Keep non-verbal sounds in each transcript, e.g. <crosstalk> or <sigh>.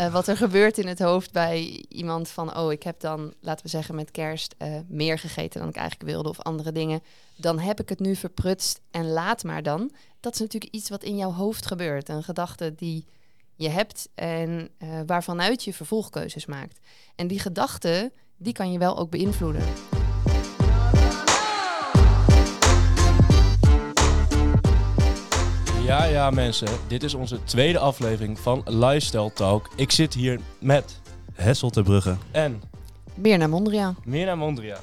eh, wat er gebeurt in het hoofd bij iemand van, oh, ik heb dan, laten we zeggen, met kerst eh, meer gegeten dan ik eigenlijk wilde of andere dingen. Dan heb ik het nu verprutst en laat maar dan. Dat is natuurlijk iets wat in jouw hoofd gebeurt. Een gedachte die je hebt en uh, waarvanuit je vervolgkeuzes maakt. En die gedachte, die kan je wel ook beïnvloeden. Ja, ja mensen, dit is onze tweede aflevering van Lifestyle Talk. Ik zit hier met Hessel ter Brugge en Mirna Mondria. Mirna Mondria.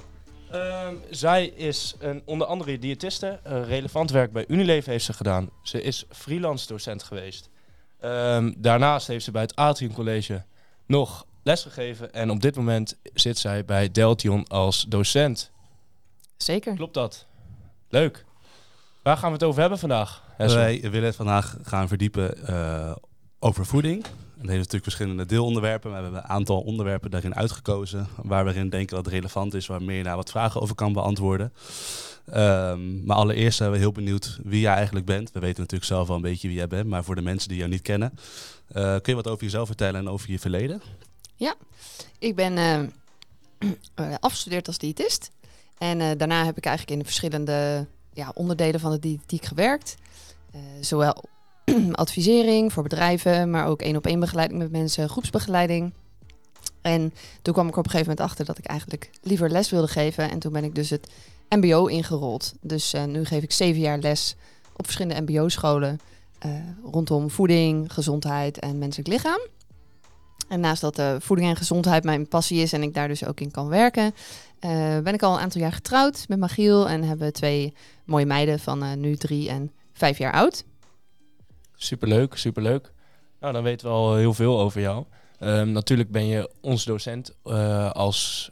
Uh, zij is een, onder andere diëtiste. Uh, relevant werk bij Unilever heeft ze gedaan. Ze is freelance docent geweest. Um, daarnaast heeft ze bij het Atrium College nog lesgegeven. En op dit moment zit zij bij Deltion als docent. Zeker. Klopt dat? Leuk. Waar gaan we het over hebben vandaag? Wij willen het vandaag gaan verdiepen uh, over voeding. Dat heeft natuurlijk verschillende deelonderwerpen. Maar we hebben een aantal onderwerpen daarin uitgekozen. Waar we erin denken dat het relevant is. Waar meer naar wat vragen over kan beantwoorden. Um, maar allereerst zijn we heel benieuwd wie jij eigenlijk bent. We weten natuurlijk zelf wel een beetje wie jij bent. Maar voor de mensen die jou niet kennen. Uh, kun je wat over jezelf vertellen en over je verleden? Ja, ik ben uh, <clears throat> afgestudeerd als diëtist. En uh, daarna heb ik eigenlijk in de verschillende ja, onderdelen van de diëtiek gewerkt. Uh, zowel <clears throat> advisering voor bedrijven, maar ook één op één begeleiding met mensen, groepsbegeleiding. En toen kwam ik op een gegeven moment achter dat ik eigenlijk liever les wilde geven. En toen ben ik dus het MBO ingerold. Dus uh, nu geef ik zeven jaar les op verschillende MBO-scholen uh, rondom voeding, gezondheid en menselijk lichaam. En naast dat voeding en gezondheid mijn passie is en ik daar dus ook in kan werken, ben ik al een aantal jaar getrouwd met Magiel en hebben twee mooie meiden van nu drie en vijf jaar oud. Superleuk, superleuk. Nou, dan weten we al heel veel over jou. Um, natuurlijk ben je ons docent uh, als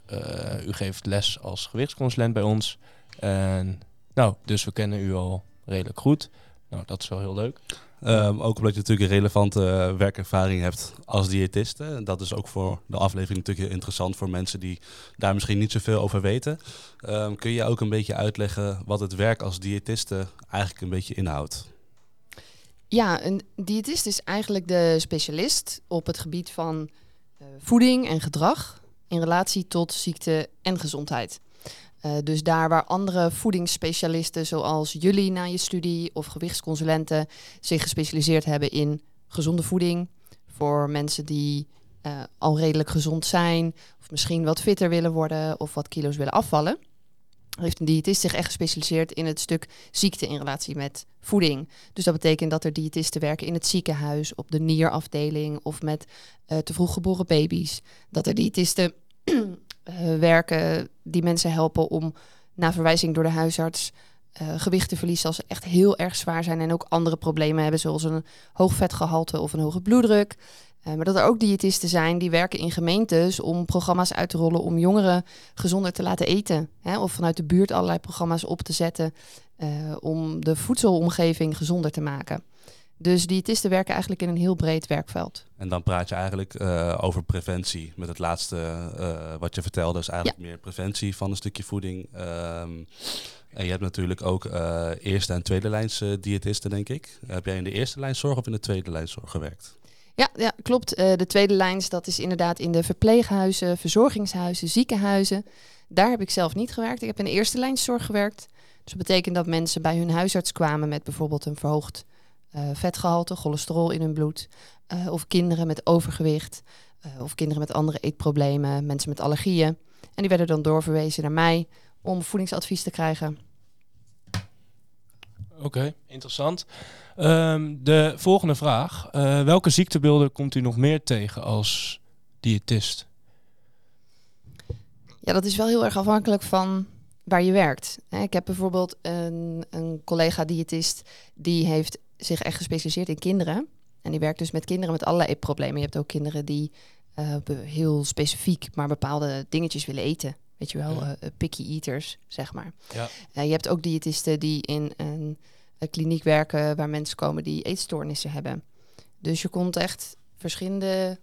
u geeft les als gewichtsconsulent bij ons. En nou, dus we kennen u al redelijk goed. Nou, dat is wel heel leuk. Um, ook omdat je natuurlijk een relevante uh, werkervaring hebt als diëtiste. Dat is ook voor de aflevering natuurlijk interessant voor mensen die daar misschien niet zoveel over weten. Um, kun je ook een beetje uitleggen wat het werk als diëtiste eigenlijk een beetje inhoudt? Ja, een diëtist is eigenlijk de specialist op het gebied van uh, voeding en gedrag in relatie tot ziekte en gezondheid. Uh, dus daar waar andere voedingsspecialisten zoals jullie na je studie of gewichtsconsulenten zich gespecialiseerd hebben in gezonde voeding voor mensen die uh, al redelijk gezond zijn of misschien wat fitter willen worden of wat kilo's willen afvallen, heeft een diëtist zich echt gespecialiseerd in het stuk ziekte in relatie met voeding. Dus dat betekent dat er diëtisten werken in het ziekenhuis, op de nierafdeling of met uh, te vroeg geboren baby's. Dat er diëtisten uh, werken die mensen helpen om na verwijzing door de huisarts uh, gewicht te verliezen als ze echt heel erg zwaar zijn en ook andere problemen hebben, zoals een hoog vetgehalte of een hoge bloeddruk. Uh, maar dat er ook diëtisten zijn die werken in gemeentes om programma's uit te rollen om jongeren gezonder te laten eten. Hè? Of vanuit de buurt allerlei programma's op te zetten om de voedselomgeving gezonder te maken. Dus diëtisten werken eigenlijk in een heel breed werkveld. En dan praat je eigenlijk uh, over preventie. Met het laatste uh, wat je vertelde, is eigenlijk ja. meer preventie van een stukje voeding. Um, en je hebt natuurlijk ook uh, eerste en tweede lijns diëtisten, denk ik. Heb jij in de eerste lijn zorg of in de tweede lijn zorg gewerkt? Ja, ja klopt. de tweede lijns, dat is inderdaad in de verpleeghuizen, verzorgingshuizen, ziekenhuizen. Daar heb ik zelf niet gewerkt. Ik heb in de eerste lijn zorg gewerkt. Dus dat betekent dat mensen bij hun huisarts kwamen met bijvoorbeeld een verhoogd vetgehalte, cholesterol in hun bloed. Uh, of kinderen met overgewicht. Uh, of kinderen met andere eetproblemen, mensen met allergieën. En die werden dan doorverwezen naar mij om voedingsadvies te krijgen. Oké, okay, interessant. Um, de volgende vraag. welke ziektebeelden komt u nog meer tegen als diëtist? Ja, dat is wel heel erg afhankelijk van waar je werkt. Ik heb bijvoorbeeld een, een collega-diëtist die heeft zich echt gespecialiseerd in kinderen. En die werkt dus met kinderen met allerlei eetproblemen. Je hebt ook kinderen die uh, heel specifiek maar bepaalde dingetjes willen eten. Weet je wel, ja. uh, picky eaters, zeg maar. Ja. Uh, je hebt ook diëtisten die in een, een kliniek werken waar mensen komen die eetstoornissen hebben. Dus je komt echt verschillende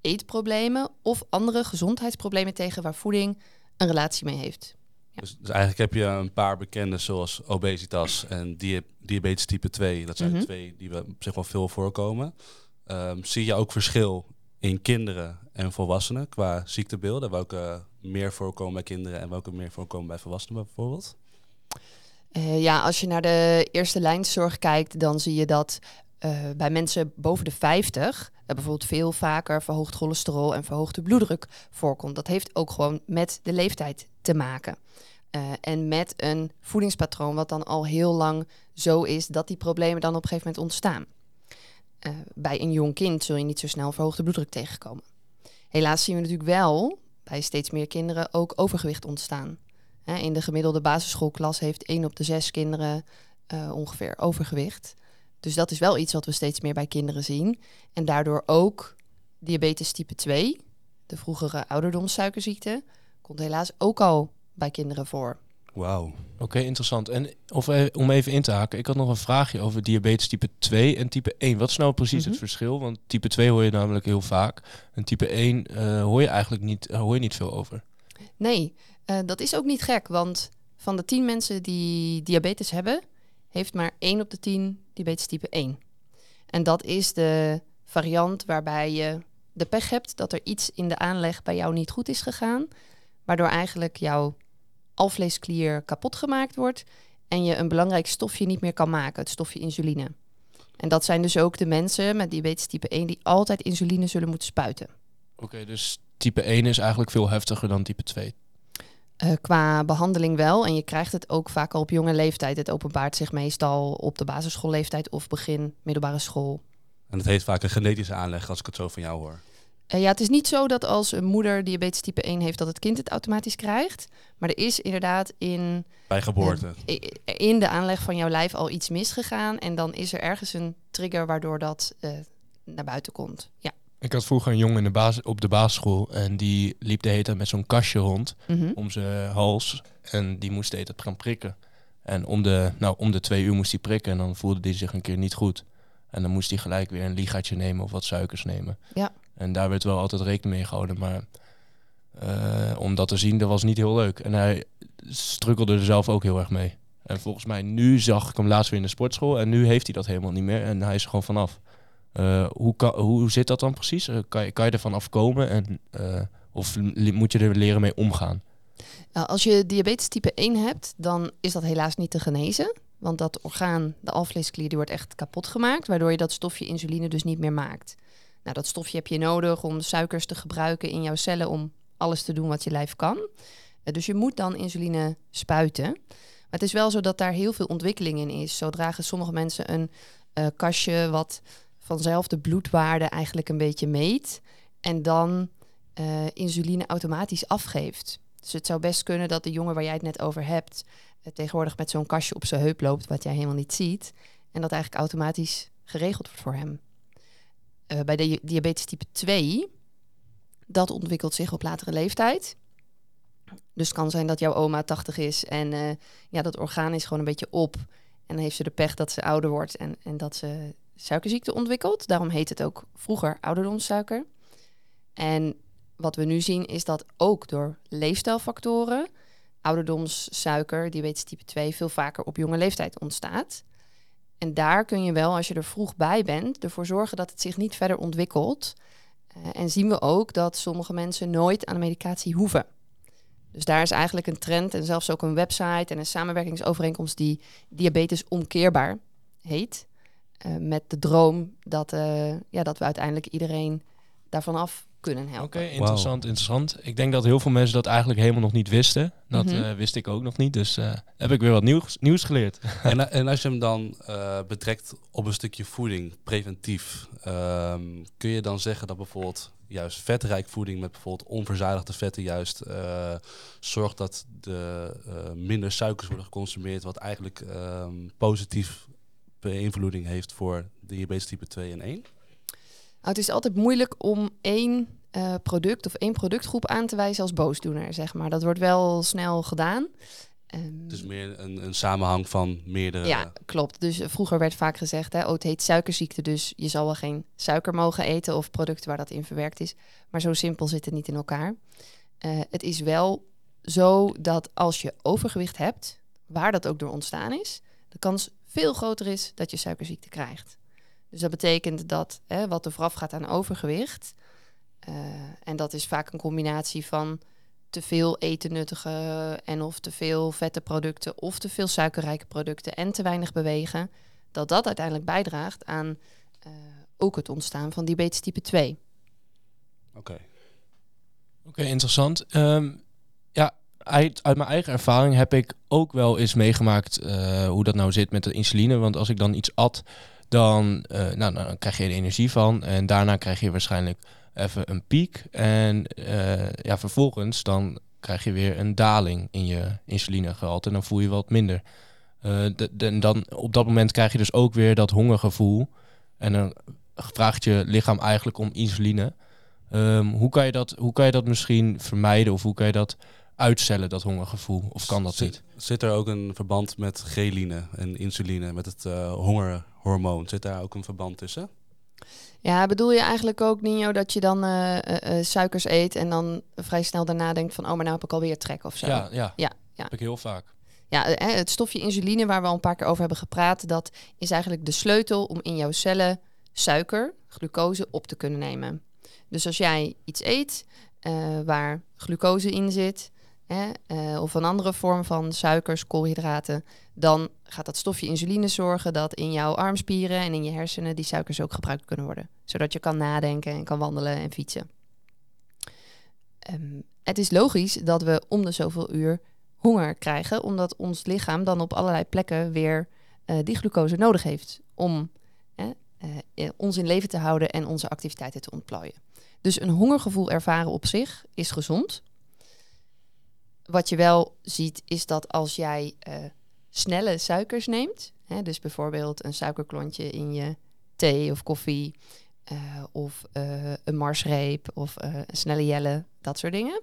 eetproblemen of andere gezondheidsproblemen tegen waar voeding een relatie mee heeft. Ja. Dus, dus, eigenlijk heb je een paar bekende zoals obesitas en di diabetes type 2. Dat zijn mm -hmm. de twee die we zich wel veel voorkomen. Um, zie je ook verschil in kinderen en volwassenen qua ziektebeelden? Welke meer voorkomen bij kinderen en welke meer voorkomen bij volwassenen bijvoorbeeld? Uh, ja, als je naar de eerste lijnzorg kijkt, dan zie je dat uh, bij mensen boven de 50 er bijvoorbeeld veel vaker verhoogd cholesterol en verhoogde bloeddruk voorkomt. Dat heeft ook gewoon met de leeftijd te maken. Uh, en met een voedingspatroon wat dan al heel lang zo is dat die problemen dan op een gegeven moment ontstaan. Uh, bij een jong kind zul je niet zo snel verhoogde bloeddruk tegenkomen. Helaas zien we natuurlijk wel bij steeds meer kinderen ook overgewicht ontstaan. In de gemiddelde basisschoolklas heeft 1 op de 6 kinderen ongeveer overgewicht. Dus dat is wel iets wat we steeds meer bij kinderen zien. En daardoor ook diabetes type 2, de vroegere ouderdomssuikerziekte, komt helaas ook al bij kinderen voor. Wauw. Oké, interessant. En of, e- om even in te haken, ik had nog een vraagje over diabetes type 2 en type 1. Wat is nou precies het Mhm. verschil? Want type 2 hoor je namelijk heel vaak. En type 1 eh, hoor je eigenlijk niet, eh, hoor je niet veel over. Nee, eh, dat is ook niet gek, want van de 10 mensen die diabetes hebben, heeft maar 1 op de 10 diabetes type 1. En dat is de variant waarbij je de pech hebt dat er iets in de aanleg bij jou niet goed is gegaan, waardoor eigenlijk jouw alvleesklier kapot gemaakt wordt en je een belangrijk stofje niet meer kan maken, het stofje insuline. En dat zijn dus ook de mensen met diabetes type 1 die altijd insuline zullen moeten spuiten. Oké, dus type 1 is eigenlijk veel heftiger dan type 2. Uh, qua behandeling wel. En je krijgt het ook vaak al op jonge leeftijd. Het openbaart zich meestal op de basisschoolleeftijd of begin middelbare school. En het heeft vaak een genetische aanleg, als ik het zo van jou hoor. Uh, ja, het is niet zo dat als een moeder diabetes type 1 heeft, dat het kind het automatisch krijgt. Maar er is inderdaad in, Bij geboorte. uh, in de aanleg van jouw lijf al iets misgegaan. En dan is er ergens een trigger waardoor dat uh, naar buiten komt. Ja. Ik had vroeger een jongen in de basis, op de basisschool en die liep de hele tijd met zo'n kastje rond Mm -hmm. om zijn hals. En die moest de hele tijd gaan prikken. En om de, nou, om de twee uur moest hij prikken en dan voelde hij zich een keer niet goed. En dan moest hij gelijk weer een ligaatje nemen of wat suikers nemen. Ja. En daar werd wel altijd rekening mee gehouden. Maar uh, om dat te zien, dat was niet heel leuk. En hij strukkelde er zelf ook heel erg mee. En volgens mij, nu zag ik hem laatst weer in de sportschool. En nu heeft hij dat helemaal niet meer. En hij is er gewoon vanaf. Uh, hoe, kan, hoe zit dat dan precies? Uh, kan, je, kan je ervan afkomen? En, of moet je er leren mee omgaan? Nou, als je diabetes type 1 hebt, dan is dat helaas niet te genezen. Want dat orgaan, de alvleesklier, die wordt echt kapot gemaakt. Waardoor je dat stofje insuline dus niet meer maakt. Nou, dat stofje heb je nodig om suikers te gebruiken in jouw cellen om alles te doen wat je lijf kan. dus je moet dan insuline spuiten. Maar het is wel zo dat daar heel veel ontwikkeling in is. Zo dragen sommige mensen een kastje wat vanzelf de bloedwaarde eigenlijk een beetje meet. En dan uh, insuline automatisch afgeeft. Dus het zou best kunnen dat de jongen waar jij het net over hebt... Uh, tegenwoordig met zo'n kastje op zijn heup loopt... wat jij helemaal niet ziet. En dat eigenlijk automatisch geregeld wordt voor hem. Uh, bij diabetes type 2... dat ontwikkelt zich op latere leeftijd. Dus het kan zijn dat jouw oma 80 is... en ja, dat orgaan is gewoon een beetje op... En dan heeft ze de pech dat ze ouder wordt en, en dat ze suikerziekte ontwikkeld. Daarom heet het ook vroeger ouderdomssuiker. En wat we nu zien is dat ook door leefstijlfactoren ouderdomssuiker, diabetes type 2, veel vaker op jonge leeftijd ontstaat. En daar kun je wel, als je er vroeg bij bent, ervoor zorgen dat het zich niet verder ontwikkelt. Uh, en zien we ook dat sommige mensen nooit aan de medicatie hoeven. Dus daar is eigenlijk een trend en zelfs ook een website en een samenwerkingsovereenkomst die diabetes omkeerbaar heet. Uh, met de droom dat, uh, ja, dat we uiteindelijk iedereen daarvan af kunnen helpen. Oké, okay, interessant, wow. interessant. Ik denk dat heel veel mensen dat eigenlijk helemaal nog niet wisten. Dat mm -hmm. uh, wist ik ook nog niet, dus heb ik weer wat nieuws, nieuws geleerd. <laughs> en, en, als je hem dan betrekt op een stukje voeding, preventief, um, kun je dan zeggen dat bijvoorbeeld juist vetrijk voeding met bijvoorbeeld onverzadigde vetten juist uh, zorgt dat de uh, minder suikers worden geconsumeerd, wat eigenlijk um, positief beïnvloeding heeft voor diabetes type 2 en 1? Nou, het is altijd moeilijk om één uh, product of één productgroep aan te wijzen als boosdoener, zeg maar. Dat wordt wel snel gedaan. Um, het is meer een, een, samenhang van meerdere... Ja, klopt. Dus uh, vroeger werd vaak gezegd, hè, oh, het heet suikerziekte, dus je zal wel geen suiker mogen eten of producten waar dat in verwerkt is. Maar zo simpel zit het niet in elkaar. Uh, het is wel zo dat als je overgewicht hebt, waar dat ook door ontstaan is, de kans veel groter is dat je suikerziekte krijgt. Dus dat betekent dat hè, wat er vooraf gaat aan overgewicht, Eh, en dat is vaak een combinatie van te veel eten nuttige en of te veel vette producten of te veel suikerrijke producten en te weinig bewegen. Dat dat uiteindelijk bijdraagt aan eh, ook het ontstaan van diabetes type 2. Oké. Oké, interessant. Ehm, ja, uit, uit mijn eigen ervaring heb ik ook wel eens meegemaakt eh, hoe dat nou zit met de insuline. Want als ik dan iets at, dan, eh, nou, dan krijg je er energie van. En daarna krijg je waarschijnlijk even een piek. En eh, ja, vervolgens dan krijg je weer een daling in je insulinegehalte. En dan voel je wat minder. Eh, dan op dat moment krijg je dus ook weer dat hongergevoel. En dan vraagt je lichaam eigenlijk om insuline. Ehm, hoe, kan je dat, hoe kan je dat misschien vermijden? Of hoe kan je dat uitstellen, dat hongergevoel? Of kan dat Zit- niet? Zit er ook een verband met geline en insuline, met het eh, hongerhormoon? Zit daar ook een verband tussen? Ja, bedoel je eigenlijk ook, Nino, dat je dan eh, eh, suikers eet en dan vrij snel daarna denkt van, oh, maar nou heb ik alweer trek of zo? Ja, ja, Ja, ja. heb ik heel vaak. Ja, het stofje insuline waar we al een paar keer over hebben gepraat, dat is eigenlijk de sleutel om in jouw cellen suiker, glucose, op te kunnen nemen. Dus als jij iets eet eh, waar glucose in zit, eh, of een andere vorm van suikers, koolhydraten, dan gaat dat stofje insuline zorgen dat in jouw armspieren en in je hersenen die suikers ook gebruikt kunnen worden. Zodat je kan nadenken en kan wandelen en fietsen. Ehm, het is logisch dat we om de zoveel uur honger krijgen, omdat ons lichaam dan op allerlei plekken weer eh, die glucose nodig heeft om eh, ons in leven te houden en onze activiteiten te ontplooien. Dus een hongergevoel ervaren op zich is gezond. Wat je wel ziet is dat als jij eh, snelle suikers neemt, hè, dus bijvoorbeeld een suikerklontje in je thee of koffie, eh, of eh, een marsreep of een snelle jelle, dat soort dingen,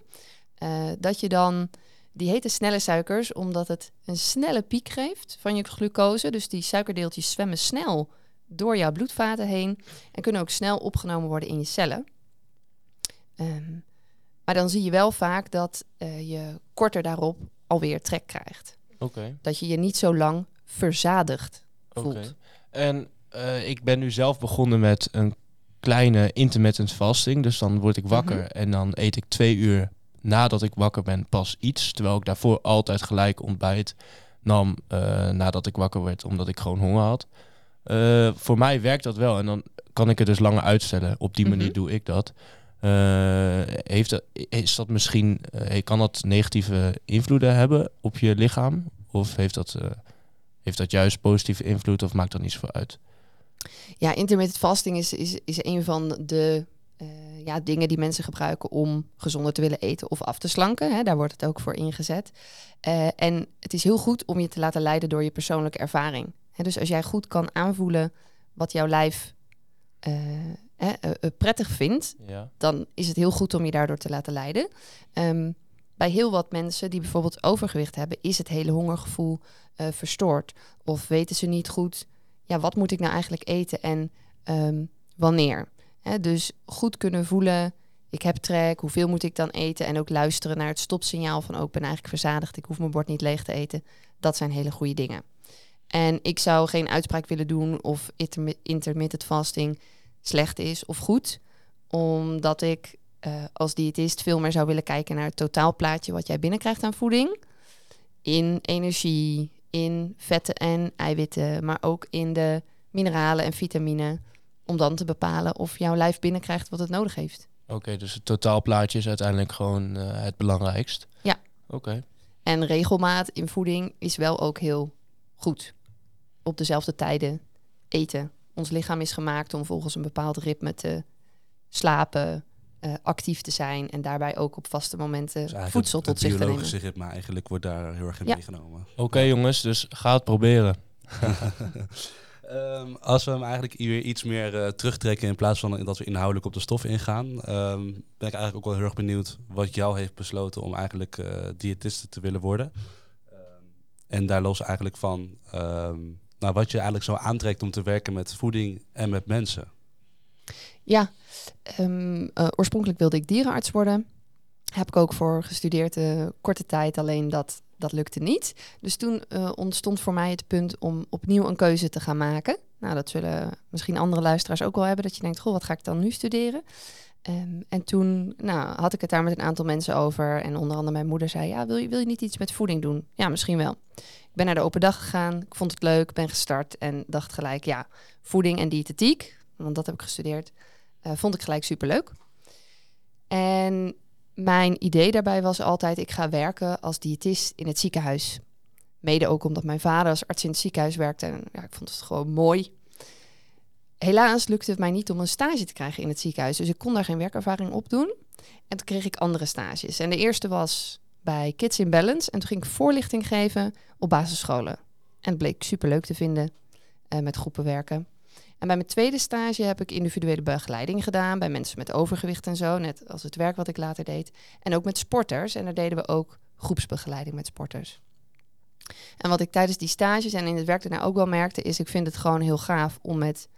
dat je dan die hete snelle suikers, omdat het een snelle piek geeft van je glucose. Dus die suikerdeeltjes zwemmen snel door jouw bloedvaten heen en kunnen ook snel opgenomen worden in je cellen. Ehm, maar dan zie je wel vaak dat eh, je korter daarop alweer trek krijgt. Oké. Dat je je niet zo lang verzadigd voelt. En eh, ik ben nu zelf begonnen met een kleine intermittent fasting. Dus dan word ik wakker Mhm. en dan eet ik twee uur nadat ik wakker ben pas iets. Terwijl ik daarvoor altijd gelijk ontbijt nam eh, nadat ik wakker werd, omdat ik gewoon honger had. Voor mij werkt dat wel en dan kan ik het dus langer uitstellen. Op die manier Mhm. doe ik dat. Eh, heeft dat, is dat misschien, eh, kan dat negatieve invloeden hebben op je lichaam? Of heeft dat, eh, heeft dat juist positieve invloed of maakt dat niet zoveel uit? Ja, intermittent fasting is, is, is een van de eh, ja, dingen die mensen gebruiken om gezonder te willen eten of af te slanken. Hè, daar wordt het ook voor ingezet. Eh, en het is heel goed om je te laten leiden door je persoonlijke ervaring. Hè, dus als jij goed kan aanvoelen wat jouw lijf eh, eh, eh, prettig vindt, Ja. dan is het heel goed om je daardoor te laten leiden. Ehm, bij heel wat mensen die bijvoorbeeld overgewicht hebben, is het hele hongergevoel eh, verstoord. Of weten ze niet goed, ja, wat moet ik nou eigenlijk eten en ehm, wanneer? Hè, dus goed kunnen voelen, ik heb trek, hoeveel moet ik dan eten? En ook luisteren naar het stopsignaal van, oh, ik ben eigenlijk verzadigd, ik hoef mijn bord niet leeg te eten. Dat zijn hele goede dingen. En ik zou geen uitspraak willen doen of intermi- intermittent fasting slecht is of goed omdat ik eh, als diëtist veel meer zou willen kijken naar het totaalplaatje wat jij binnenkrijgt aan voeding. In energie, in vetten en eiwitten, maar ook in de mineralen en vitamine. Om dan te bepalen of jouw lijf binnenkrijgt wat het nodig heeft. Oké, dus het totaalplaatje is uiteindelijk gewoon eh, het belangrijkst. Ja. Oké. En regelmaat in voeding is wel ook heel goed. Op dezelfde tijden eten. Ons lichaam is gemaakt om volgens een bepaald ritme te slapen, eh, actief te zijn en daarbij ook op vaste momenten Dus voedsel het, tot het zich te nemen. biologische ritme eigenlijk wordt daar heel erg in Ja. meegenomen. Oké jongens, dus ga het proberen. <laughs> Ehm, als we hem eigenlijk weer iets meer eh, terugtrekken in plaats van dat we inhoudelijk op de stof ingaan, ehm, ben ik eigenlijk ook wel heel erg benieuwd wat jou heeft besloten om eigenlijk eh diëtiste te willen worden. Ehm, en daar los eigenlijk van, ehm, nou, wat je eigenlijk zo aantrekt om te werken met voeding en met mensen. Ja, ehm, eh, oorspronkelijk wilde ik dierenarts worden. Heb ik ook voor gestudeerd, eh, korte tijd, alleen dat, dat lukte niet. Dus toen eh, ontstond voor mij het punt om opnieuw een keuze te gaan maken. Nou, dat zullen misschien andere luisteraars ook wel hebben, dat je denkt, goh, wat ga ik dan nu studeren? Ehm, en toen nou, had ik het daar met een aantal mensen over. En onder andere mijn moeder zei, ja, wil je, wil je niet iets met voeding doen? Ja, misschien wel. Ben naar de open dag gegaan, ik vond het leuk, ben gestart en dacht gelijk, ja, voeding en diëtetiek, want dat heb ik gestudeerd, uh, vond ik gelijk superleuk. En mijn idee daarbij was altijd, ik ga werken als diëtist in het ziekenhuis. Mede ook omdat mijn vader als arts in het ziekenhuis werkte. En ja, ik vond het gewoon mooi. Helaas lukte het mij niet om een stage te krijgen in het ziekenhuis. Dus ik kon daar geen werkervaring op doen. En toen kreeg ik andere stages. En de eerste was bij Kids in Balance. En toen ging ik voorlichting geven op basisscholen. En het bleek superleuk te vinden uh, met groepen werken. En bij mijn tweede stage heb ik individuele begeleiding gedaan bij mensen met overgewicht en zo, net als het werk wat ik later deed. En ook met sporters. En daar deden we ook groepsbegeleiding met sporters. En wat ik tijdens die stages en in het werk daarna ook wel merkte, is ik vind het gewoon heel gaaf om met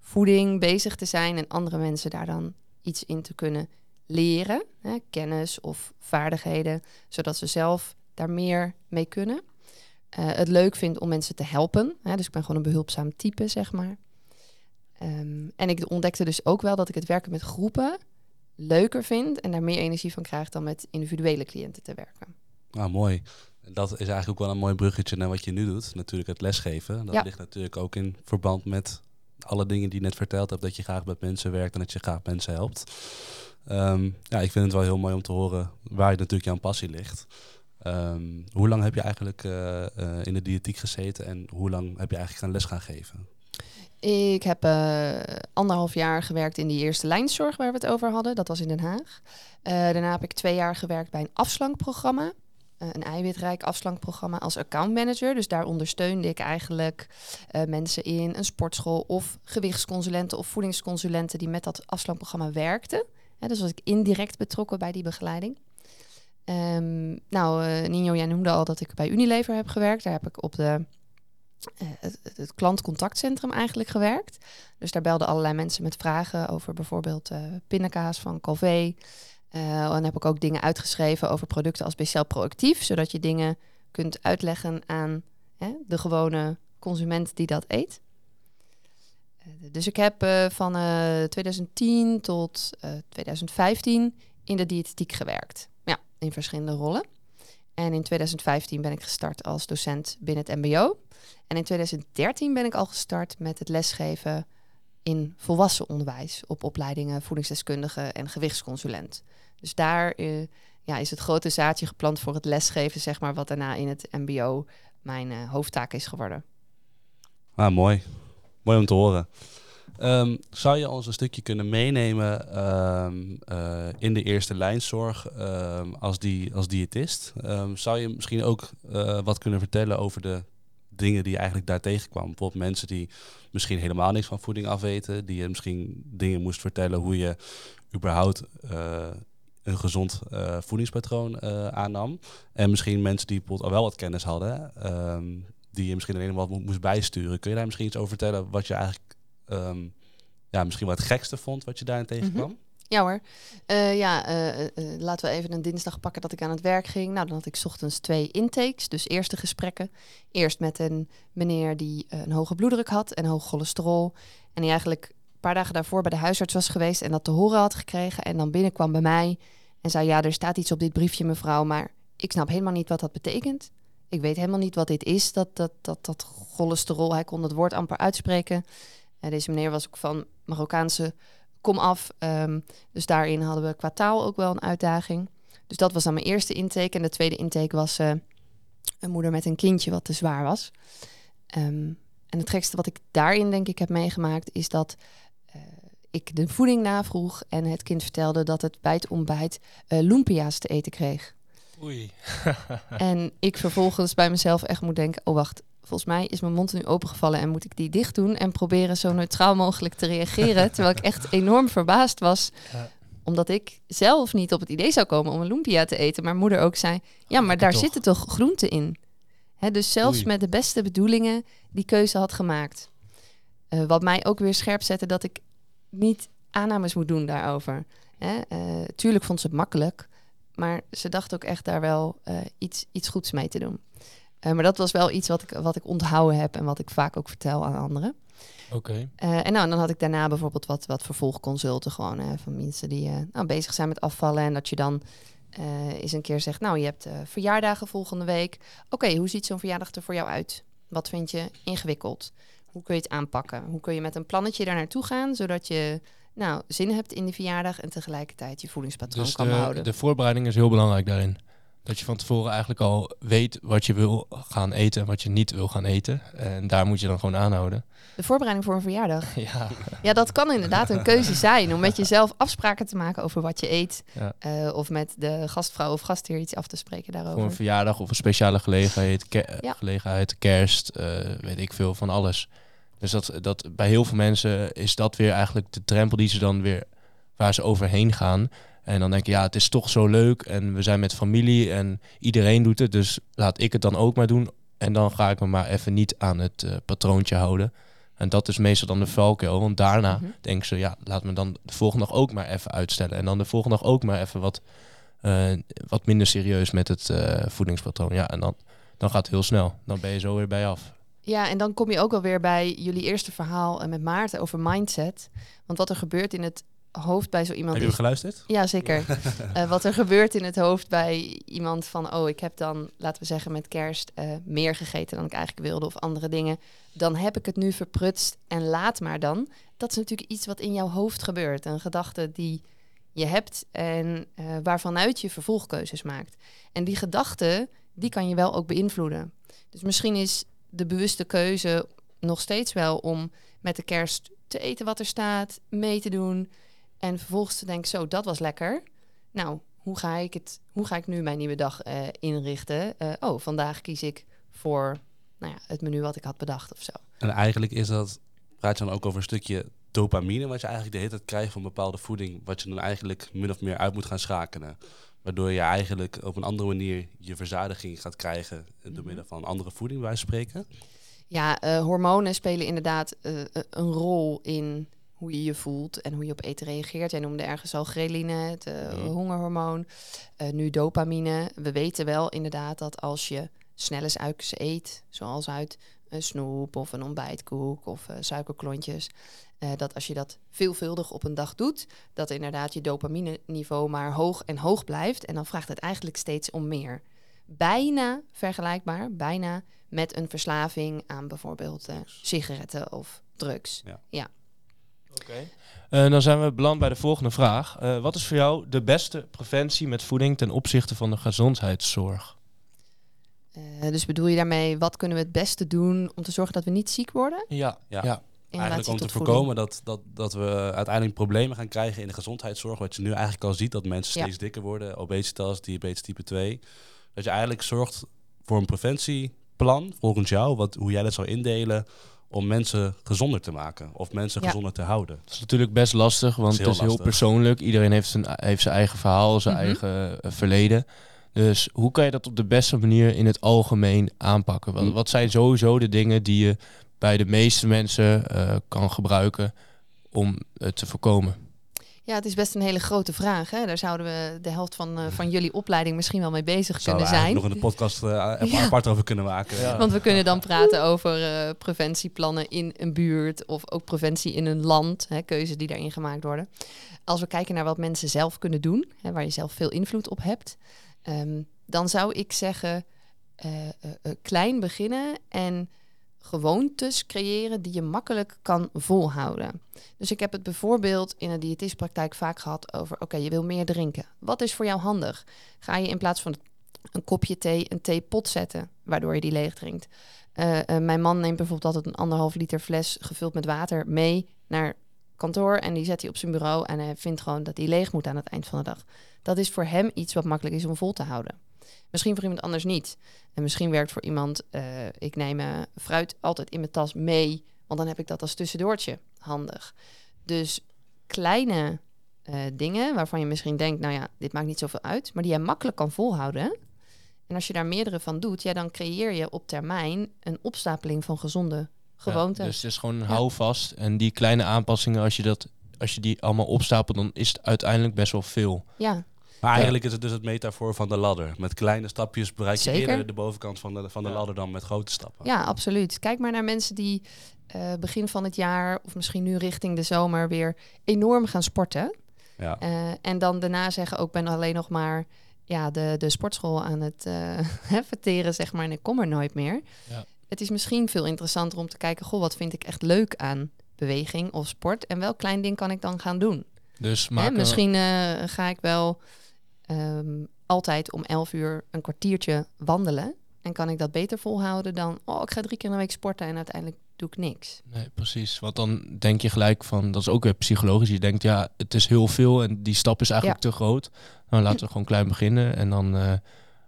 voeding bezig te zijn en andere mensen daar dan iets in te kunnen leren, hè, kennis of vaardigheden, zodat ze zelf daar meer mee kunnen. Uh, het leuk vind om mensen te helpen. Hè, dus ik ben gewoon een behulpzaam type, zeg maar. Um, en ik ontdekte dus ook wel dat ik het werken met groepen leuker vind en daar meer energie van krijg dan met individuele cliënten te werken. Ah, mooi. Dat is eigenlijk ook wel een mooi bruggetje naar wat je nu doet. Natuurlijk het lesgeven. Dat ligt natuurlijk ook in verband met alle dingen die je net verteld hebt. Dat je graag met mensen werkt en dat je graag mensen helpt. Um, ja, ik vind het wel heel mooi om te horen waar je natuurlijk jouw passie ligt. Um, hoe lang heb je eigenlijk uh, uh, in de diëtiek gezeten en hoe lang heb je eigenlijk gaan les gaan geven? Ik heb uh, anderhalf jaar gewerkt in die eerste lijnzorg waar we het over hadden. Dat was in Den Haag. daarna heb ik twee jaar gewerkt bij een afslankprogramma. Uh, een eiwitrijk afslankprogramma als accountmanager. Dus daar ondersteunde ik eigenlijk uh, mensen in een sportschool of gewichtsconsulenten of voedingsconsulenten die met dat afslankprogramma werkten. Ja, dus was ik indirect betrokken bij die begeleiding. Um, nou, uh, Nino, jij noemde al dat ik bij Unilever heb gewerkt. Daar heb ik op de, het, het, klantcontactcentrum eigenlijk gewerkt. Dus daar belden allerlei mensen met vragen over bijvoorbeeld pindakaas van Calvé. Uh, en heb ik ook dingen uitgeschreven over producten als BCL Proactief, zodat je dingen kunt uitleggen aan hè, de gewone consument die dat eet. Uh, dus ik heb uh, van 2010 tot 2015 in de diëtetiek gewerkt. Ja, in verschillende rollen. En in 2015 ben ik gestart als docent binnen het MBO. En in 2013 ben ik al gestart met het lesgeven in volwassen onderwijs op opleidingen voedingsdeskundige en gewichtsconsulent. Dus daar uh, ja, is het grote zaadje geplant voor het lesgeven, zeg maar, wat daarna in het MBO mijn uh, hoofdtaak is geworden. Ah, mooi. Mooi om te horen. Um, zou je ons een stukje kunnen meenemen um, uh, in de eerste lijnzorg um, als, die, als diëtist? zou je misschien ook wat kunnen vertellen over de dingen die je eigenlijk daar tegenkwam? Bijvoorbeeld mensen die misschien helemaal niks van voeding afweten, die je misschien dingen moest vertellen hoe je überhaupt uh, een gezond uh, voedingspatroon uh, aannam. En misschien mensen die bijvoorbeeld al wel wat kennis hadden, um, die je misschien alleen wat moest bijsturen. Kun je daar misschien iets over vertellen wat je eigenlijk um, ja, misschien wat het gekste vond, wat je daarin tegenkwam? Mm -hmm. Ja hoor. Uh, ja, uh, uh, laten we even een dinsdag pakken dat ik aan het werk ging. Nou, dan had ik ochtends twee intakes, dus eerste gesprekken. Eerst met een meneer die een hoge bloeddruk had en hoog cholesterol. En die eigenlijk een paar dagen daarvoor bij de huisarts was geweest en dat te horen had gekregen. En dan binnenkwam bij mij en zei, ja, er staat iets op dit briefje, mevrouw, maar ik snap helemaal niet wat dat betekent. Ik weet helemaal niet wat dit is, dat, dat, dat, dat cholesterol. Hij kon het woord amper uitspreken. En deze meneer was ook van Marokkaanse kom af. Um, dus daarin hadden we qua taal ook wel een uitdaging. Dus dat was dan mijn eerste intake. En de tweede intake was uh, een moeder met een kindje wat te zwaar was. Um, en het gekste wat ik daarin denk ik heb meegemaakt... is dat uh, ik de voeding navroeg en het kind vertelde dat het bij het ontbijt uh, lumpia's te eten kreeg. Oei. en ik vervolgens bij mezelf echt moet denken: oh wacht, volgens mij is mijn mond nu opengevallen en moet ik die dicht doen en proberen zo neutraal mogelijk te reageren. <laughs> terwijl ik echt enorm verbaasd was. Ja. Omdat ik zelf niet op het idee zou komen om een lumpia te eten. Maar moeder ook zei: ja, maar daar toch. zitten toch groenten in. Hè, dus zelfs Oei. met de beste bedoelingen die keuze had gemaakt. Uh, wat mij ook weer scherp zette dat ik niet aannames moet doen daarover. Hè? Uh, tuurlijk vond ze het makkelijk, maar ze dacht ook echt daar wel uh, iets, iets goeds mee te doen. Uh, maar dat was wel iets wat ik, wat ik onthouden heb en wat ik vaak ook vertel aan anderen. Oké. Eh, en nou, dan had ik daarna bijvoorbeeld wat, wat vervolgconsulten gewoon hè, van mensen die eh, nou, bezig zijn met afvallen. En dat je dan eh, eens een keer zegt, nou je hebt eh, verjaardagen volgende week. Oké, hoe ziet zo'n verjaardag er voor jou uit? Wat vind je ingewikkeld? Hoe kun je het aanpakken? Hoe kun je met een plannetje daar naartoe gaan, zodat je nou, zin hebt in die verjaardag en tegelijkertijd je voedingspatroon Dus kan de, behouden? de voorbereiding is heel belangrijk daarin. Dat je van tevoren eigenlijk al weet wat je wil gaan eten en wat je niet wil gaan eten. En daar moet je dan gewoon aanhouden. De voorbereiding voor een verjaardag. <laughs> Ja, Ja, dat kan inderdaad een keuze zijn om met jezelf afspraken te maken over wat je eet. Ja. Eh, of met de gastvrouw of gastheer iets af te spreken voor een daarover. verjaardag of een speciale gelegenheid, ke- Ja. gelegenheid kerst, eh, weet ik veel van alles. Dus dat, dat bij heel veel mensen is dat weer eigenlijk de drempel die ze dan weer waar ze overheen gaan. En dan denk je, ja, het is toch zo leuk en we zijn met familie en iedereen doet het, dus laat ik het dan ook maar doen. En dan ga ik me maar even niet aan het eh, patroontje houden. En dat is meestal dan de valkuil, want daarna Mhm. denken ze, ja, laat me dan de volgende dag ook maar even uitstellen. En dan de volgende dag ook maar even wat, eh, wat minder serieus met het eh, voedingspatroon. Ja, en dan, dan gaat het heel snel. Dan ben je zo weer bij af. Ja, en dan kom je ook alweer bij jullie eerste verhaal met Maarten over mindset. Want wat er gebeurt in het hoofd bij zo iemand Heb je is... geluisterd? Ja, zeker. <laughs> Eh, wat er gebeurt in het hoofd bij iemand van... oh, ik heb dan, laten we zeggen met kerst... eh, meer gegeten dan ik eigenlijk wilde of andere dingen. Dan heb ik het nu verprutst en laat maar dan. Dat is natuurlijk iets wat in jouw hoofd gebeurt. Een gedachte die je hebt en eh, waarvanuit je vervolgkeuzes maakt. En die gedachte, die kan je wel ook beïnvloeden. Dus misschien is de bewuste keuze nog steeds wel om met de kerst te eten wat er staat, mee te doen... En vervolgens te denken, zo, dat was lekker. Nou, hoe ga ik, het, hoe ga ik nu mijn nieuwe dag eh, inrichten? Eh, oh, vandaag kies ik voor nou ja, het menu wat ik had bedacht of zo. En eigenlijk is dat, praat je dan ook over een stukje dopamine, wat je eigenlijk de hele tijd krijgt van bepaalde voeding, wat je dan eigenlijk min of meer uit moet gaan schakelen. Waardoor je eigenlijk op een andere manier je verzadiging gaat krijgen door Mhm. middel van andere voeding, van spreken. Ja, eh, hormonen spelen inderdaad een rol in hoe je je voelt en hoe je op eten reageert. Jij noemde ergens al ghreline, het eh, Ja. hongerhormoon. Eh, nu dopamine. We weten wel inderdaad dat als je snelle suikers eet, zoals uit een snoep of een ontbijtkoek of eh, suikerklontjes, dat als je dat veelvuldig op een dag doet, dat inderdaad je dopamine-niveau maar hoog en hoog blijft. En dan vraagt het eigenlijk steeds om meer. Bijna vergelijkbaar, bijna met een verslaving aan bijvoorbeeld sigaretten of drugs. Oké. Eh, dan zijn we beland bij de volgende vraag. Eh, wat is voor jou de beste preventie met voeding ten opzichte van de gezondheidszorg? Eh, dus bedoel je daarmee, wat kunnen we het beste doen om te zorgen dat we niet ziek worden? Ja, Ja. ja. Eigenlijk om te voorkomen dat, dat, dat we uiteindelijk problemen gaan krijgen in de gezondheidszorg. Wat je nu eigenlijk al ziet, dat mensen Ja. steeds dikker worden. Obesitas, diabetes type 2. Dat je eigenlijk zorgt voor een preventieplan, volgens jou, wat, hoe jij dat zou indelen, om mensen gezonder te maken. Of mensen Ja. gezonder te houden. Dat is natuurlijk best lastig, want is het is heel persoonlijk. Iedereen heeft zijn, heeft zijn eigen verhaal, zijn Mhm. eigen eh, verleden. Dus hoe kan je dat op de beste manier in het algemeen aanpakken? Wat, Hm. wat zijn sowieso de dingen die je bij de meeste mensen eh, kan gebruiken om het te voorkomen? Ja, het is best een hele grote vraag. Hè? Daar zouden we de helft van, eh, van jullie opleiding misschien wel mee bezig Zouden kunnen we zijn. nog een podcast eh, <laughs> even Ja. apart over kunnen maken. Ja. Want we kunnen dan praten over eh, preventieplannen in een buurt of ook preventie in een land, hè, keuzes die daarin gemaakt worden. Als we kijken naar wat mensen zelf kunnen doen, hè, waar je zelf veel invloed op hebt, ehm, dan zou ik zeggen eh, eh, eh, klein beginnen en gewoontes creëren die je makkelijk kan volhouden. Dus ik heb het bijvoorbeeld in de diëtistpraktijk vaak gehad over, oké, je wil meer drinken. Wat is voor jou handig? Ga je in plaats van een kopje thee een theepot zetten, waardoor je die leeg drinkt? Eh, eh, mijn man neemt bijvoorbeeld altijd een anderhalf liter fles gevuld met water mee naar kantoor en die zet hij op zijn bureau en hij vindt gewoon dat hij leeg moet aan het eind van de dag. Dat is voor hem iets wat makkelijk is om vol te houden. Misschien voor iemand anders niet. En misschien werkt voor iemand, eh, ik neem eh, fruit altijd in mijn tas mee, want dan heb ik dat als tussendoortje handig. Dus kleine eh, dingen waarvan je misschien denkt, nou ja, dit maakt niet zoveel uit, maar die je makkelijk kan volhouden. En als je daar meerdere van doet, ja, dan creëer je op termijn een opstapeling van gezonde gewoonten. Ja, dus het is gewoon Ja. houvast. En die kleine aanpassingen, als je, dat, als je die allemaal opstapelt, dan is het uiteindelijk best wel veel. Ja, Maar eigenlijk is het dus het metafoor van de ladder. Met kleine stapjes bereik je Zeker. eerder de bovenkant van de, van de Ja. ladder dan met grote stappen. Ja, absoluut. Kijk maar naar mensen die eh, begin van het jaar of misschien nu richting de zomer weer enorm gaan sporten. Ja. Eh, en dan daarna zeggen ook ik ben alleen nog maar ja, de, de sportschool aan het eh <laughs> verteren, zeg maar, en ik kom er nooit meer. Ja. Het is misschien veel interessanter om te kijken, goh, wat vind ik echt leuk aan beweging of sport en welk klein ding kan ik dan gaan doen? Dus Hè, misschien eh, ga ik wel ehm, altijd om 11 uur een kwartiertje wandelen. En kan ik dat beter volhouden dan, oh, ik ga drie keer in de week sporten en uiteindelijk doe ik niks. Nee, precies. Want dan denk je gelijk van, dat is ook weer psychologisch. Je denkt, ja, het is heel veel en die stap is eigenlijk te groot. Nou, laten we gewoon klein beginnen. En dan, eh,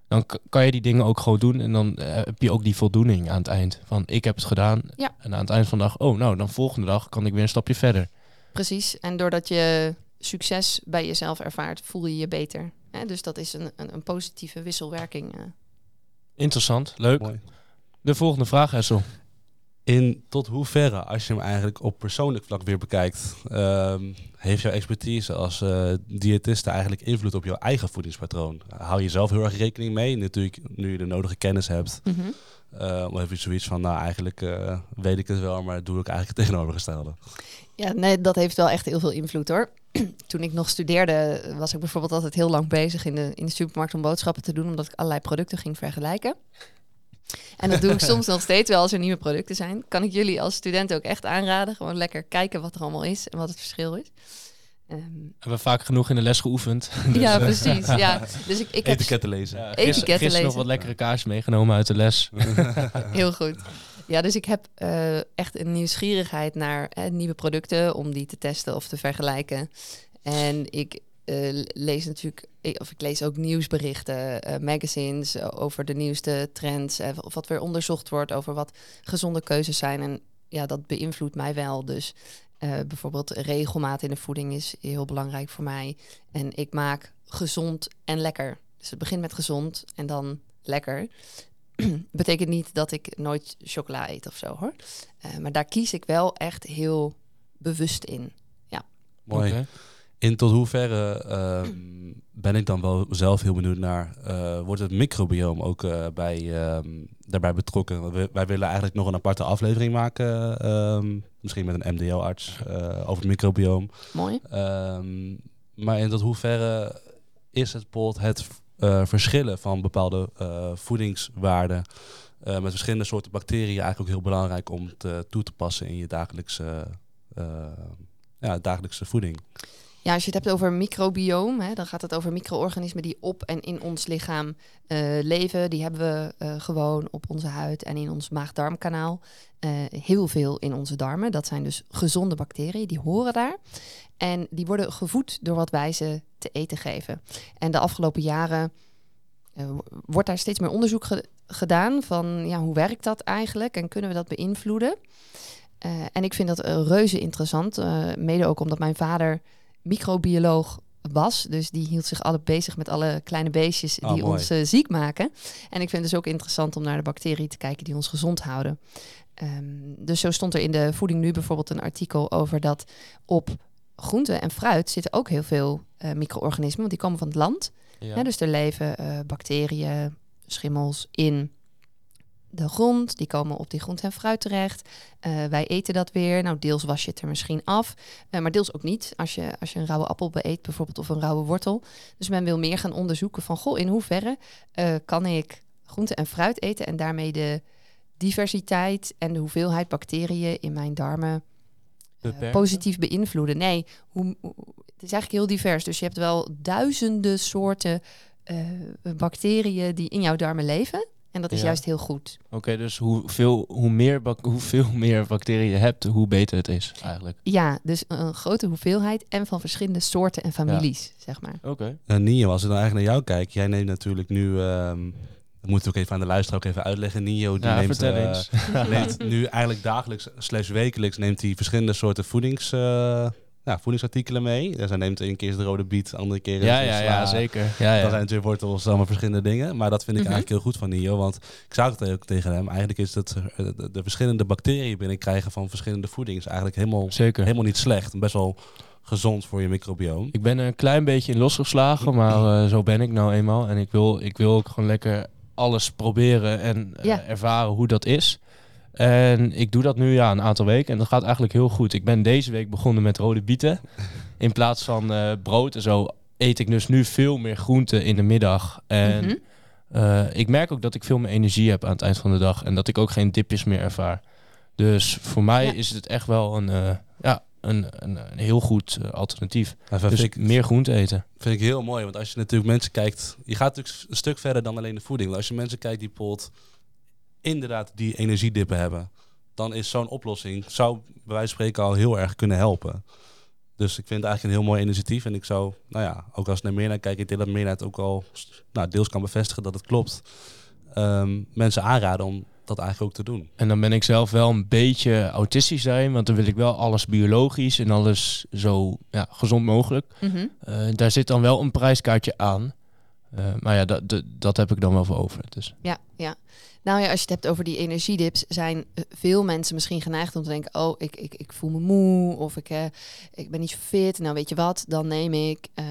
dan kan je die dingen ook gewoon doen. En dan eh, heb je ook die voldoening aan het eind. Van, ik heb het gedaan. Ja. En aan het eind van de dag, oh, nou, dan volgende dag kan ik weer een stapje verder. Precies. En doordat je succes bij jezelf ervaart, voel je je beter. Hè? Dus dat is een, een, een positieve wisselwerking. eh. Interessant, leuk. Mooi. De volgende vraag, Hessel. In tot hoeverre, als je hem eigenlijk op persoonlijk vlak weer bekijkt, ehm, heeft jouw expertise als eh diëtiste eigenlijk invloed op jouw eigen voedingspatroon? Hou je zelf heel erg rekening mee? Natuurlijk, nu je de nodige kennis hebt, Mhm. eh of heb je zoiets van, nou eigenlijk eh, weet ik het wel, maar doe ik eigenlijk het tegenovergestelde? Ja, nee, dat heeft wel echt heel veel invloed hoor. <clears throat> Toen ik nog studeerde, was ik bijvoorbeeld altijd heel lang bezig in de, in de supermarkt om boodschappen te doen, omdat ik allerlei producten ging vergelijken. En dat doe ik <laughs> soms nog steeds wel als er nieuwe producten zijn. Kan ik jullie als student ook echt aanraden. Gewoon lekker kijken wat er allemaal is en wat het verschil is. Ehm, Hebben we vaak genoeg in de les geoefend. <laughs> ja, precies. Ja. Dus ik, ik heb Etiketten lezen. Ja, Etiketten gisteren, gisteren nog lezen. wat lekkere kaars meegenomen uit de les. <laughs> Heel goed. Ja, dus ik heb eh, echt een nieuwsgierigheid naar eh, nieuwe producten om die te testen of te vergelijken. En ik eh, lees natuurlijk, of ik lees ook nieuwsberichten, magazines over de nieuwste trends, of wat weer onderzocht wordt over wat gezonde keuzes zijn. En ja, dat beïnvloedt mij wel. Dus bijvoorbeeld regelmaat in de voeding is heel belangrijk voor mij. En ik maak gezond en lekker. Dus het begint met gezond en dan lekker. <clears throat> Betekent niet dat ik nooit chocola eet of zo hoor. Eh, maar daar kies ik wel echt heel bewust in. Mooi. Oké. In tot hoeverre ehm, <clears throat> ben ik dan wel zelf heel benieuwd naar, eh, wordt het microbioom ook eh, bij, ehm, daarbij betrokken? We- wij willen eigenlijk nog een aparte aflevering maken, ehm, misschien met een MDO-arts, eh, over het microbioom. Mooi. Ehm, maar in tot hoeverre is het bijvoorbeeld het eh, verschillen van bepaalde eh, voedingswaarden eh, met verschillende soorten bacteriën eigenlijk ook heel belangrijk om te, toe te passen in je dagelijkse, ja, dagelijkse voeding? Ja, als je het hebt over microbioom, hè, dan gaat het over micro-organismen die op en in ons lichaam eh, leven. Die hebben we eh, gewoon op onze huid en in ons maag-darmkanaal. Eh, heel veel in onze darmen. Dat zijn dus gezonde bacteriën, die horen daar. En die worden gevoed door wat wij ze te eten geven. En de afgelopen jaren wordt daar steeds meer onderzoek ge- gedaan van ja, hoe werkt dat eigenlijk en kunnen we dat beïnvloeden? En ik vind dat reuze interessant, mede ook omdat mijn vader microbioloog was. Dus die hield zich altijd bezig met alle kleine beestjes Oh, die mooi. ons eh, ziek maken. En ik vind het dus ook interessant om naar de bacteriën te kijken die ons gezond houden. Ehm, dus zo stond er in de voeding nu bijvoorbeeld een artikel over dat op groente en fruit zitten ook heel veel eh, micro-organismen, want die komen van het land. Ja. Dus er leven eh, bacteriën, schimmels in de grond. Die komen op die groente en fruit terecht. Eh, wij eten dat weer. Nou, deels was je het er misschien af. eh, maar deels ook niet. Als je, als je een rauwe appel beet bijvoorbeeld of een rauwe wortel. Dus men wil meer gaan onderzoeken van... goh, in hoeverre eh, kan ik groente en fruit eten... en daarmee de diversiteit en de hoeveelheid bacteriën in mijn darmen positief beïnvloeden. Nee, hoe, hoe- het is eigenlijk heel divers. Dus je hebt wel duizenden soorten bacteriën die in jouw darmen leven. En dat is Ja. juist heel goed. Oké, dus hoeveel, hoe meer bak- <laughs> hoeveel meer bacteriën je hebt, hoe beter het is eigenlijk. Ja, dus een grote hoeveelheid en van verschillende soorten en families, zeg maar. Oké. Uh, Nio, als ik dan eigenlijk naar jou kijk, jij neemt natuurlijk nu, ehm dat moet ik ook even aan de luisteraar ook even uitleggen. Nio die Ja, neemt, eh, eens. <laughs> neemt nu eigenlijk dagelijks slash wekelijks neemt hij verschillende soorten voedings, eh, ja, voedingsartikelen mee. Dus hij neemt een keer de rode biet, andere keer ja, een ja, sla. ja, zeker. Ja, Dan zijn natuurlijk wortels, allemaal verschillende dingen. Maar dat vind ik Mhm. eigenlijk heel goed van Nio. Want ik zou het ook tegen hem. Eigenlijk is dat eh, de, de verschillende bacteriën binnenkrijgen van verschillende voeding is eigenlijk helemaal, Zeker. helemaal niet slecht. Best wel gezond voor je microbioom. Ik ben er een klein beetje in losgeslagen, maar eh, zo ben ik nou eenmaal. En ik wil, ik wil ook gewoon lekker alles proberen en eh, Ja. ervaren hoe dat is. En ik doe dat nu ja, een aantal weken en dat gaat eigenlijk heel goed. Ik ben deze week begonnen met rode bieten. <laughs> In plaats van eh, brood en zo eet ik dus nu veel meer groente in de middag. En Mhm. eh, ik merk ook dat ik veel meer energie heb aan het eind van de dag. En dat ik ook geen dipjes meer ervaar. Dus voor mij Ja. is het echt wel een, eh, ja, een, een, een heel goed alternatief. Dus ik, meer groente eten. vind ik heel mooi, want als je natuurlijk mensen kijkt... Je gaat natuurlijk een stuk verder dan alleen de voeding. Want als je mensen kijkt die bijvoorbeeld inderdaad die energiedippen hebben... dan is zo'n oplossing, zou bij wijze van spreken al heel erg kunnen helpen. Dus ik vind het eigenlijk een heel mooi initiatief. En ik zou, nou ja, ook als ik naar meer naar kijk... ik denk dat meer het ook al nou, deels kan bevestigen dat het klopt... ehm, mensen aanraden om dat eigenlijk ook te doen. En dan ben ik zelf wel een beetje autistisch daarin. Want dan wil ik wel alles biologisch en alles zo ja, gezond mogelijk. Mhm. Eh, daar zit dan wel een prijskaartje aan. Eh, maar ja, dat, dat, dat heb ik dan wel voor over. Dus. Ja, ja. Nou ja, als je het hebt over die energiedips, zijn eh, veel mensen misschien geneigd om te denken: Oh, ik, ik, ik voel me moe of ik, eh, ik ben niet fit. Nou, weet je wat? Dan neem ik eh,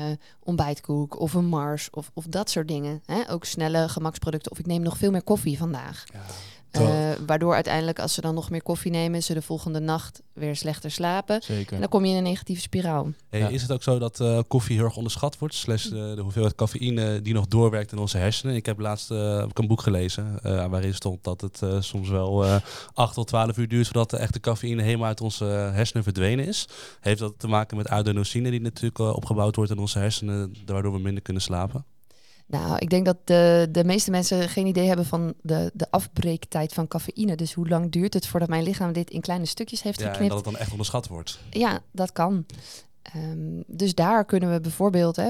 ontbijtkoek of een Mars of, of dat soort dingen. Hè? Ook snelle gemaksproducten. Of ik neem nog veel meer koffie vandaag. Terwijl- Eh, waardoor uiteindelijk, als ze dan nog meer koffie nemen, ze de volgende nacht weer slechter slapen. En dan kom je in een negatieve spiraal. Hey, Ja. Is het ook zo dat eh, koffie heel erg onderschat wordt? Slash eh, de hoeveelheid cafeïne die nog doorwerkt in onze hersenen. Ik heb laatst eh, heb ik een boek gelezen eh, waarin stond dat het eh, soms wel eh 8 tot 12 uur duurt voordat de echte cafeïne helemaal uit onze hersenen verdwenen is. Heeft dat te maken met adenosine die natuurlijk opgebouwd wordt in onze hersenen, waardoor we minder kunnen slapen? Nou, ik denk dat de, de meeste mensen geen idee hebben van de, de afbreektijd van cafeïne. Dus hoe lang duurt het voordat mijn lichaam dit in kleine stukjes heeft Ja, geknipt? dat het dan echt onderschat wordt. Ja, dat kan. Ehm, dus daar kunnen we bijvoorbeeld, hè,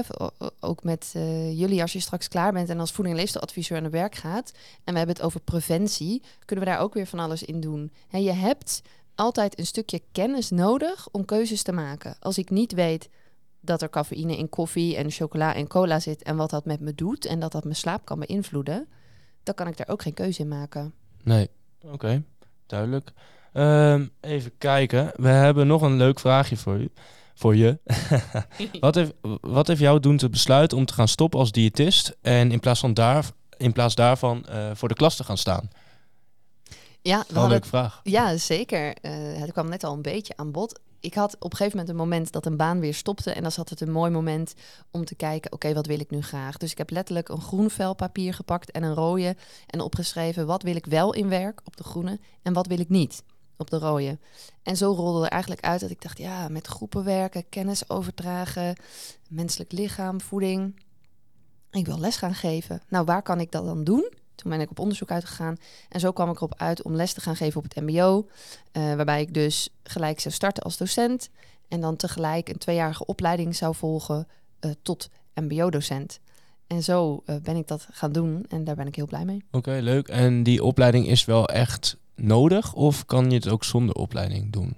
ook met eh, jullie, als je straks klaar bent en als voeding- en aan het werk gaat, en we hebben het over preventie, kunnen we daar ook weer van alles in doen. Hè, je hebt altijd een stukje kennis nodig om keuzes te maken. Als ik niet weet dat er cafeïne in koffie en chocola en cola zit en wat dat met me doet en dat dat mijn slaap kan beïnvloeden, dan kan ik daar ook geen keuze in maken. Nee, oké. Duidelijk. Ehm, even kijken. We hebben nog een leuk vraagje voor u. Voor je. <laughs> wat, heeft, wat heeft jou doen te besluiten om te gaan stoppen als diëtist en in plaats, van daar, in plaats daarvan eh, voor de klas te gaan staan? Ja, we Wel een leuke vraag. Ja, zeker. Eh, het kwam net al een beetje aan bod. Ik had op een gegeven moment een moment dat een baan weer stopte. En dan zat het een mooi moment om te kijken, oké, wat wil ik nu graag? Dus ik heb letterlijk een groen vel papier gepakt en een rode. En opgeschreven, wat wil ik wel in werk op de groene en wat wil ik niet op de rode. En zo rolde er eigenlijk uit dat ik dacht, ja, met groepen werken, kennis overdragen, menselijk lichaam, voeding. Ik wil les gaan geven. Nou, waar kan ik dat dan doen? Toen ben ik op onderzoek uitgegaan. En zo kwam ik erop uit om les te gaan geven op het MBO. eh, waarbij ik dus gelijk zou starten als docent. En dan tegelijk een tweejarige opleiding zou volgen eh, tot MBO-docent. En zo eh, ben ik dat gaan doen. En daar ben ik heel blij mee. Oké, leuk. En die opleiding is wel echt nodig of kan je het ook zonder opleiding doen?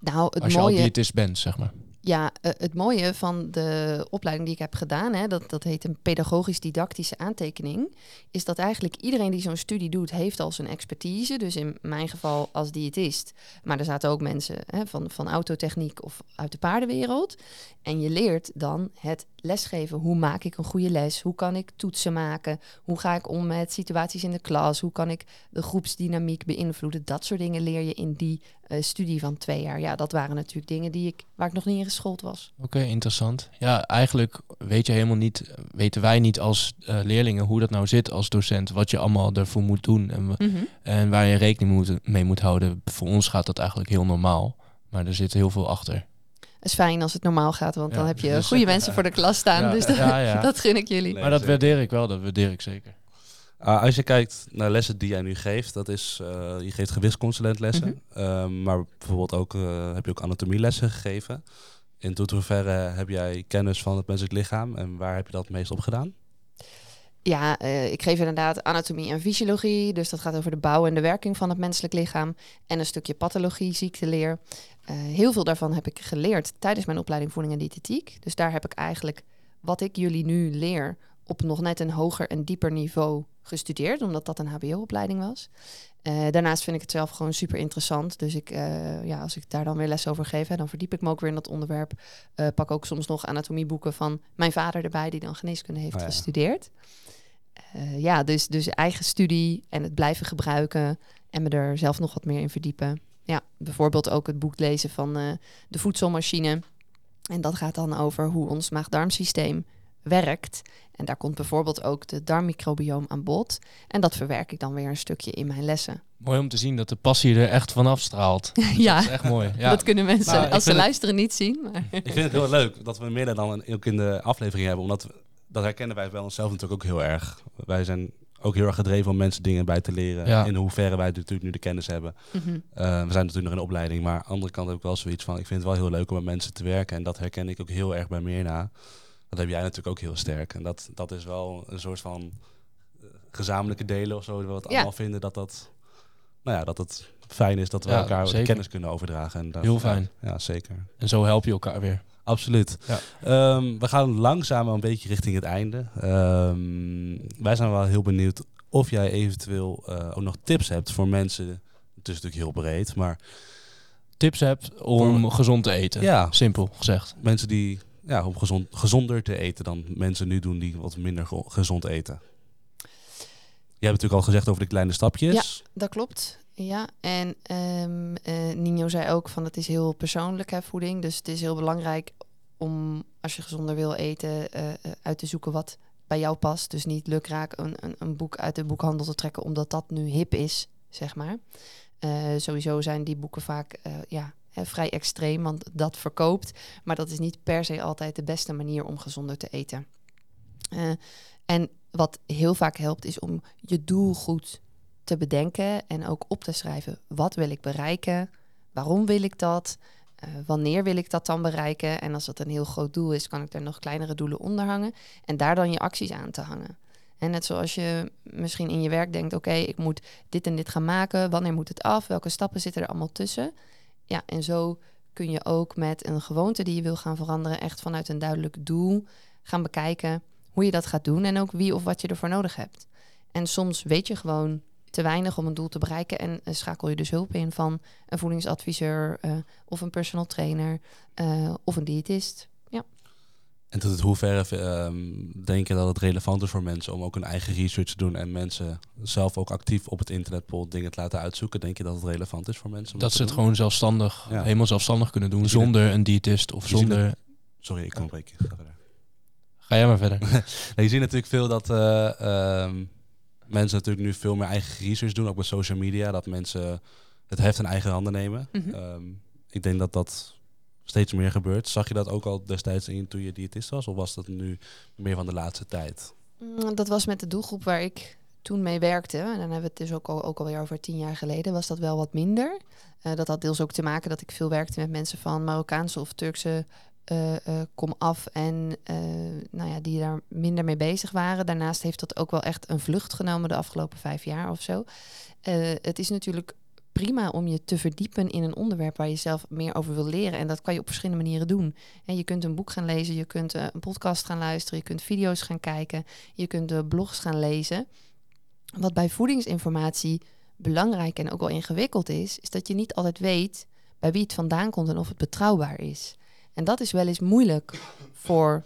Nou, het als je al mooie, diëtist bent, zeg maar. Ja, eh, het mooie van de opleiding die ik heb gedaan, hè, dat, dat heet een pedagogisch-didactische aantekening, is dat eigenlijk iedereen die zo'n studie doet, heeft al zijn expertise. Dus in mijn geval als diëtist. Maar er zaten ook mensen hè, van, van autotechniek of uit de paardenwereld. En je leert dan het lesgeven. Hoe maak ik een goede les? Hoe kan ik toetsen maken? Hoe ga ik om met situaties in de klas? Hoe kan ik de groepsdynamiek beïnvloeden? Dat soort dingen leer je in die eh, studie van twee jaar. Ja, dat waren natuurlijk dingen die ik, waar ik nog niet in geschoold was. Oké, interessant. Ja, eigenlijk weet je helemaal niet, weten wij niet als eh, leerlingen hoe dat nou zit als docent, wat je allemaal ervoor moet doen en, wa- en waar je rekening moet, mee moet houden. Voor ons gaat dat eigenlijk heel normaal, maar er zit heel veel achter. Het is fijn als het normaal gaat, want dan heb je dus- goede <laughs> mensen voor de klas staan. Ja, dus dat, ja, ja. <laughs> dat gun ik jullie. Nee, maar dat zeker. waardeer ik wel, dat waardeer ik zeker. Ah, als je kijkt naar lessen die jij nu geeft, dat is, eh, je geeft gewichtsconsulentlessen, Mhm. Ehm, maar bijvoorbeeld ook, eh, heb je ook anatomie-lessen gegeven. In tot hoeverre heb jij kennis van het menselijk lichaam en waar heb je dat meest op gedaan? Ja, eh, ik geef inderdaad anatomie en fysiologie. Dus dat gaat over de bouw en de werking van het menselijk lichaam. En een stukje pathologie, ziekteleer. Heel veel daarvan heb ik geleerd tijdens mijn opleiding voeding en diëtetiek. Dus daar heb ik eigenlijk wat ik jullie nu leer op nog net een hoger en dieper niveau gestudeerd, omdat dat een HBO-opleiding was. Eh, daarnaast vind ik het zelf gewoon super interessant. Dus ik, eh, ja, als ik daar dan weer les over geef, hè, dan verdiep ik me ook weer in dat onderwerp. Eh, pak ook soms nog anatomieboeken van mijn vader erbij, die dan geneeskunde heeft Oh ja. gestudeerd. Ja, dus, dus eigen studie en het blijven gebruiken en me er zelf nog wat meer in verdiepen. Ja, bijvoorbeeld ook het boek lezen van de voedselmachine. En dat gaat dan over hoe ons maag-darmsysteem werkt. En daar komt bijvoorbeeld ook de darmmicrobioom aan bod. En dat verwerk ik dan weer een stukje in mijn lessen. Mooi om te zien dat de passie er echt vanaf straalt. <laughs> Dus Ja. Dat is echt mooi. Ja. Dat kunnen mensen, Nou, als ze het- luisteren, niet zien. Maar Ik vind het heel leuk dat we meer dan ook in de aflevering hebben. Omdat we- dat herkennen wij bij onszelf natuurlijk ook heel erg. Wij zijn ook heel erg gedreven om mensen dingen bij te leren. Ja. In hoeverre wij natuurlijk nu de kennis hebben. Mhm. Eh, we zijn natuurlijk nog in de opleiding. Maar aan de andere kant heb ik wel zoiets van... Ik vind het wel heel leuk om met mensen te werken. En dat herken ik ook heel erg bij Mirna. Dat heb jij natuurlijk ook heel sterk. En dat, dat is wel een soort van eh, gezamenlijke delen of zo. Dat we het Ja. allemaal vinden dat dat... Nou ja, dat het fijn is dat we Ja, elkaar zeker. kennis kunnen overdragen. En dat, Heel fijn. Ja, ja, zeker. En zo help je elkaar weer. Absoluut. Ja. Ehm, we gaan langzaam een beetje richting het einde. Ehm, wij zijn wel heel benieuwd of jij eventueel eh, ook nog tips hebt voor mensen. Het is natuurlijk heel breed, maar Tips hebt om Voor- gezond te eten. ja, Simpel gezegd. mensen die ja, om gezond, gezonder te eten dan mensen nu doen die wat minder ge- gezond eten. Je hebt natuurlijk al gezegd over de kleine stapjes. dat klopt. Ja, en ehm eh, Nino zei ook van het is heel persoonlijk hè, voeding. Dus het is heel belangrijk om als je gezonder wil eten eh, eh, uit te zoeken wat bij jou past. Dus niet lukraak een, een, een boek uit de boekhandel te trekken omdat dat nu hip is, zeg maar. Sowieso zijn die boeken vaak ja, vrij extreem, want dat verkoopt. Maar dat is niet per se altijd de beste manier om gezonder te eten. Eh, en wat heel vaak helpt is om je doel goed te bedenken en ook op te schrijven. Wat wil ik bereiken? Waarom wil ik dat? Eh, wanneer wil ik dat dan bereiken? En als dat een heel groot doel is, kan ik er nog kleinere doelen onder hangen. En daar dan je acties aan te hangen. En net zoals je misschien in je werk denkt: oké, ik moet dit en dit gaan maken. Wanneer moet het af? Welke stappen zitten er allemaal tussen? Ja, en zo kun je ook met een gewoonte die je wil gaan veranderen, echt vanuit een duidelijk doel gaan bekijken hoe je dat gaat doen en ook wie of wat je ervoor nodig hebt. En soms weet je gewoon te weinig om een doel te bereiken en eh, schakel je dus hulp in van een voedingsadviseur eh, of een personal trainer eh, of een diëtist. En tot het hoeverre ehm, denk je dat het relevant is voor mensen om ook een eigen research te doen en mensen zelf ook actief op het internet bijvoorbeeld dingen te laten uitzoeken? Denk je dat het relevant is voor mensen? om Dat ze het doen? gewoon zelfstandig, Ja. helemaal zelfstandig kunnen doen. Je Zonder een diëtist of je ziet zonder... Sorry, ik kom breken. Ga verder. Ga jij maar verder. <laughs> Nou, je ziet natuurlijk veel dat eh, ehm, mensen natuurlijk nu veel meer eigen research doen, ook bij social media. Dat mensen het heft in eigen handen nemen. Mhm. Ehm, ik denk dat dat steeds meer gebeurt. Zag je dat ook al destijds in toen je diëtist was? Of was dat nu meer van de laatste tijd? Mm, Dat was met de doelgroep waar ik toen mee werkte. En dan hebben we het dus ook, al, alweer over tien jaar geleden. Was dat wel wat minder. Eh, dat had deels ook te maken dat ik veel werkte met mensen van Marokkaanse of Turkse eh, kom af. En nou ja, die daar minder mee bezig waren. Daarnaast heeft dat ook wel echt een vlucht genomen de afgelopen vijf jaar of zo. Het is natuurlijk prima om je te verdiepen in een onderwerp waar je zelf meer over wil leren. En dat kan je op verschillende manieren doen. En je kunt een boek gaan lezen, je kunt eh, een podcast gaan luisteren, je kunt video's gaan kijken, je kunt de blogs gaan lezen. Wat bij voedingsinformatie belangrijk en ook wel ingewikkeld is, is dat je niet altijd weet bij wie het vandaan komt en of het betrouwbaar is. En dat is wel eens moeilijk voor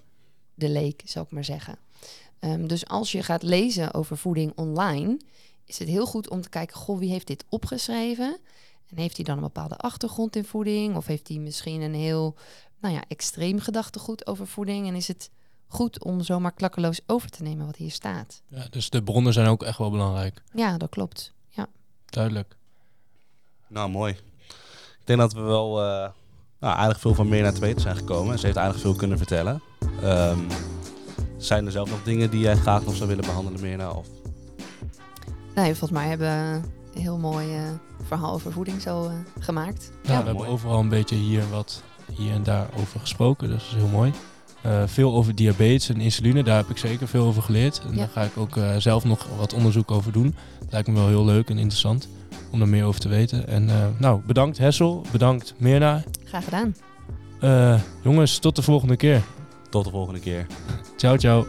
de leek, zou ik maar zeggen. Ehm, dus als je gaat lezen over voeding online, is het heel goed om te kijken, goh, wie heeft dit opgeschreven? En heeft hij dan een bepaalde achtergrond in voeding? Of heeft hij misschien een heel, nou ja, extreem gedachtegoed over voeding? En is het goed om zomaar klakkeloos over te nemen wat hier staat? Ja, dus de bronnen zijn ook echt wel belangrijk. Ja, dat klopt. Ja. Duidelijk. Nou, mooi. Ik denk dat we wel eh, nou, eigenlijk veel van meer naar te weten zijn gekomen. Ze heeft eigenlijk veel kunnen vertellen. Ehm, zijn er zelf nog dingen die jij graag nog zou willen behandelen, Mirna? Of Nee, volgens mij hebben we een heel mooi eh, verhaal over voeding zo eh, gemaakt. Ja, we mooi. hebben overal een beetje hier wat hier en daar over gesproken. Dus dat is heel mooi. Eh, veel over diabetes en insuline, daar heb ik zeker veel over geleerd. En Ja. daar ga ik ook eh, zelf nog wat onderzoek over doen. Het lijkt me wel heel leuk en interessant om er meer over te weten. En eh, nou, bedankt Hessel, bedankt Mirna. Graag gedaan. Eh, jongens, tot de volgende keer. tot de volgende keer. Ciao, ciao.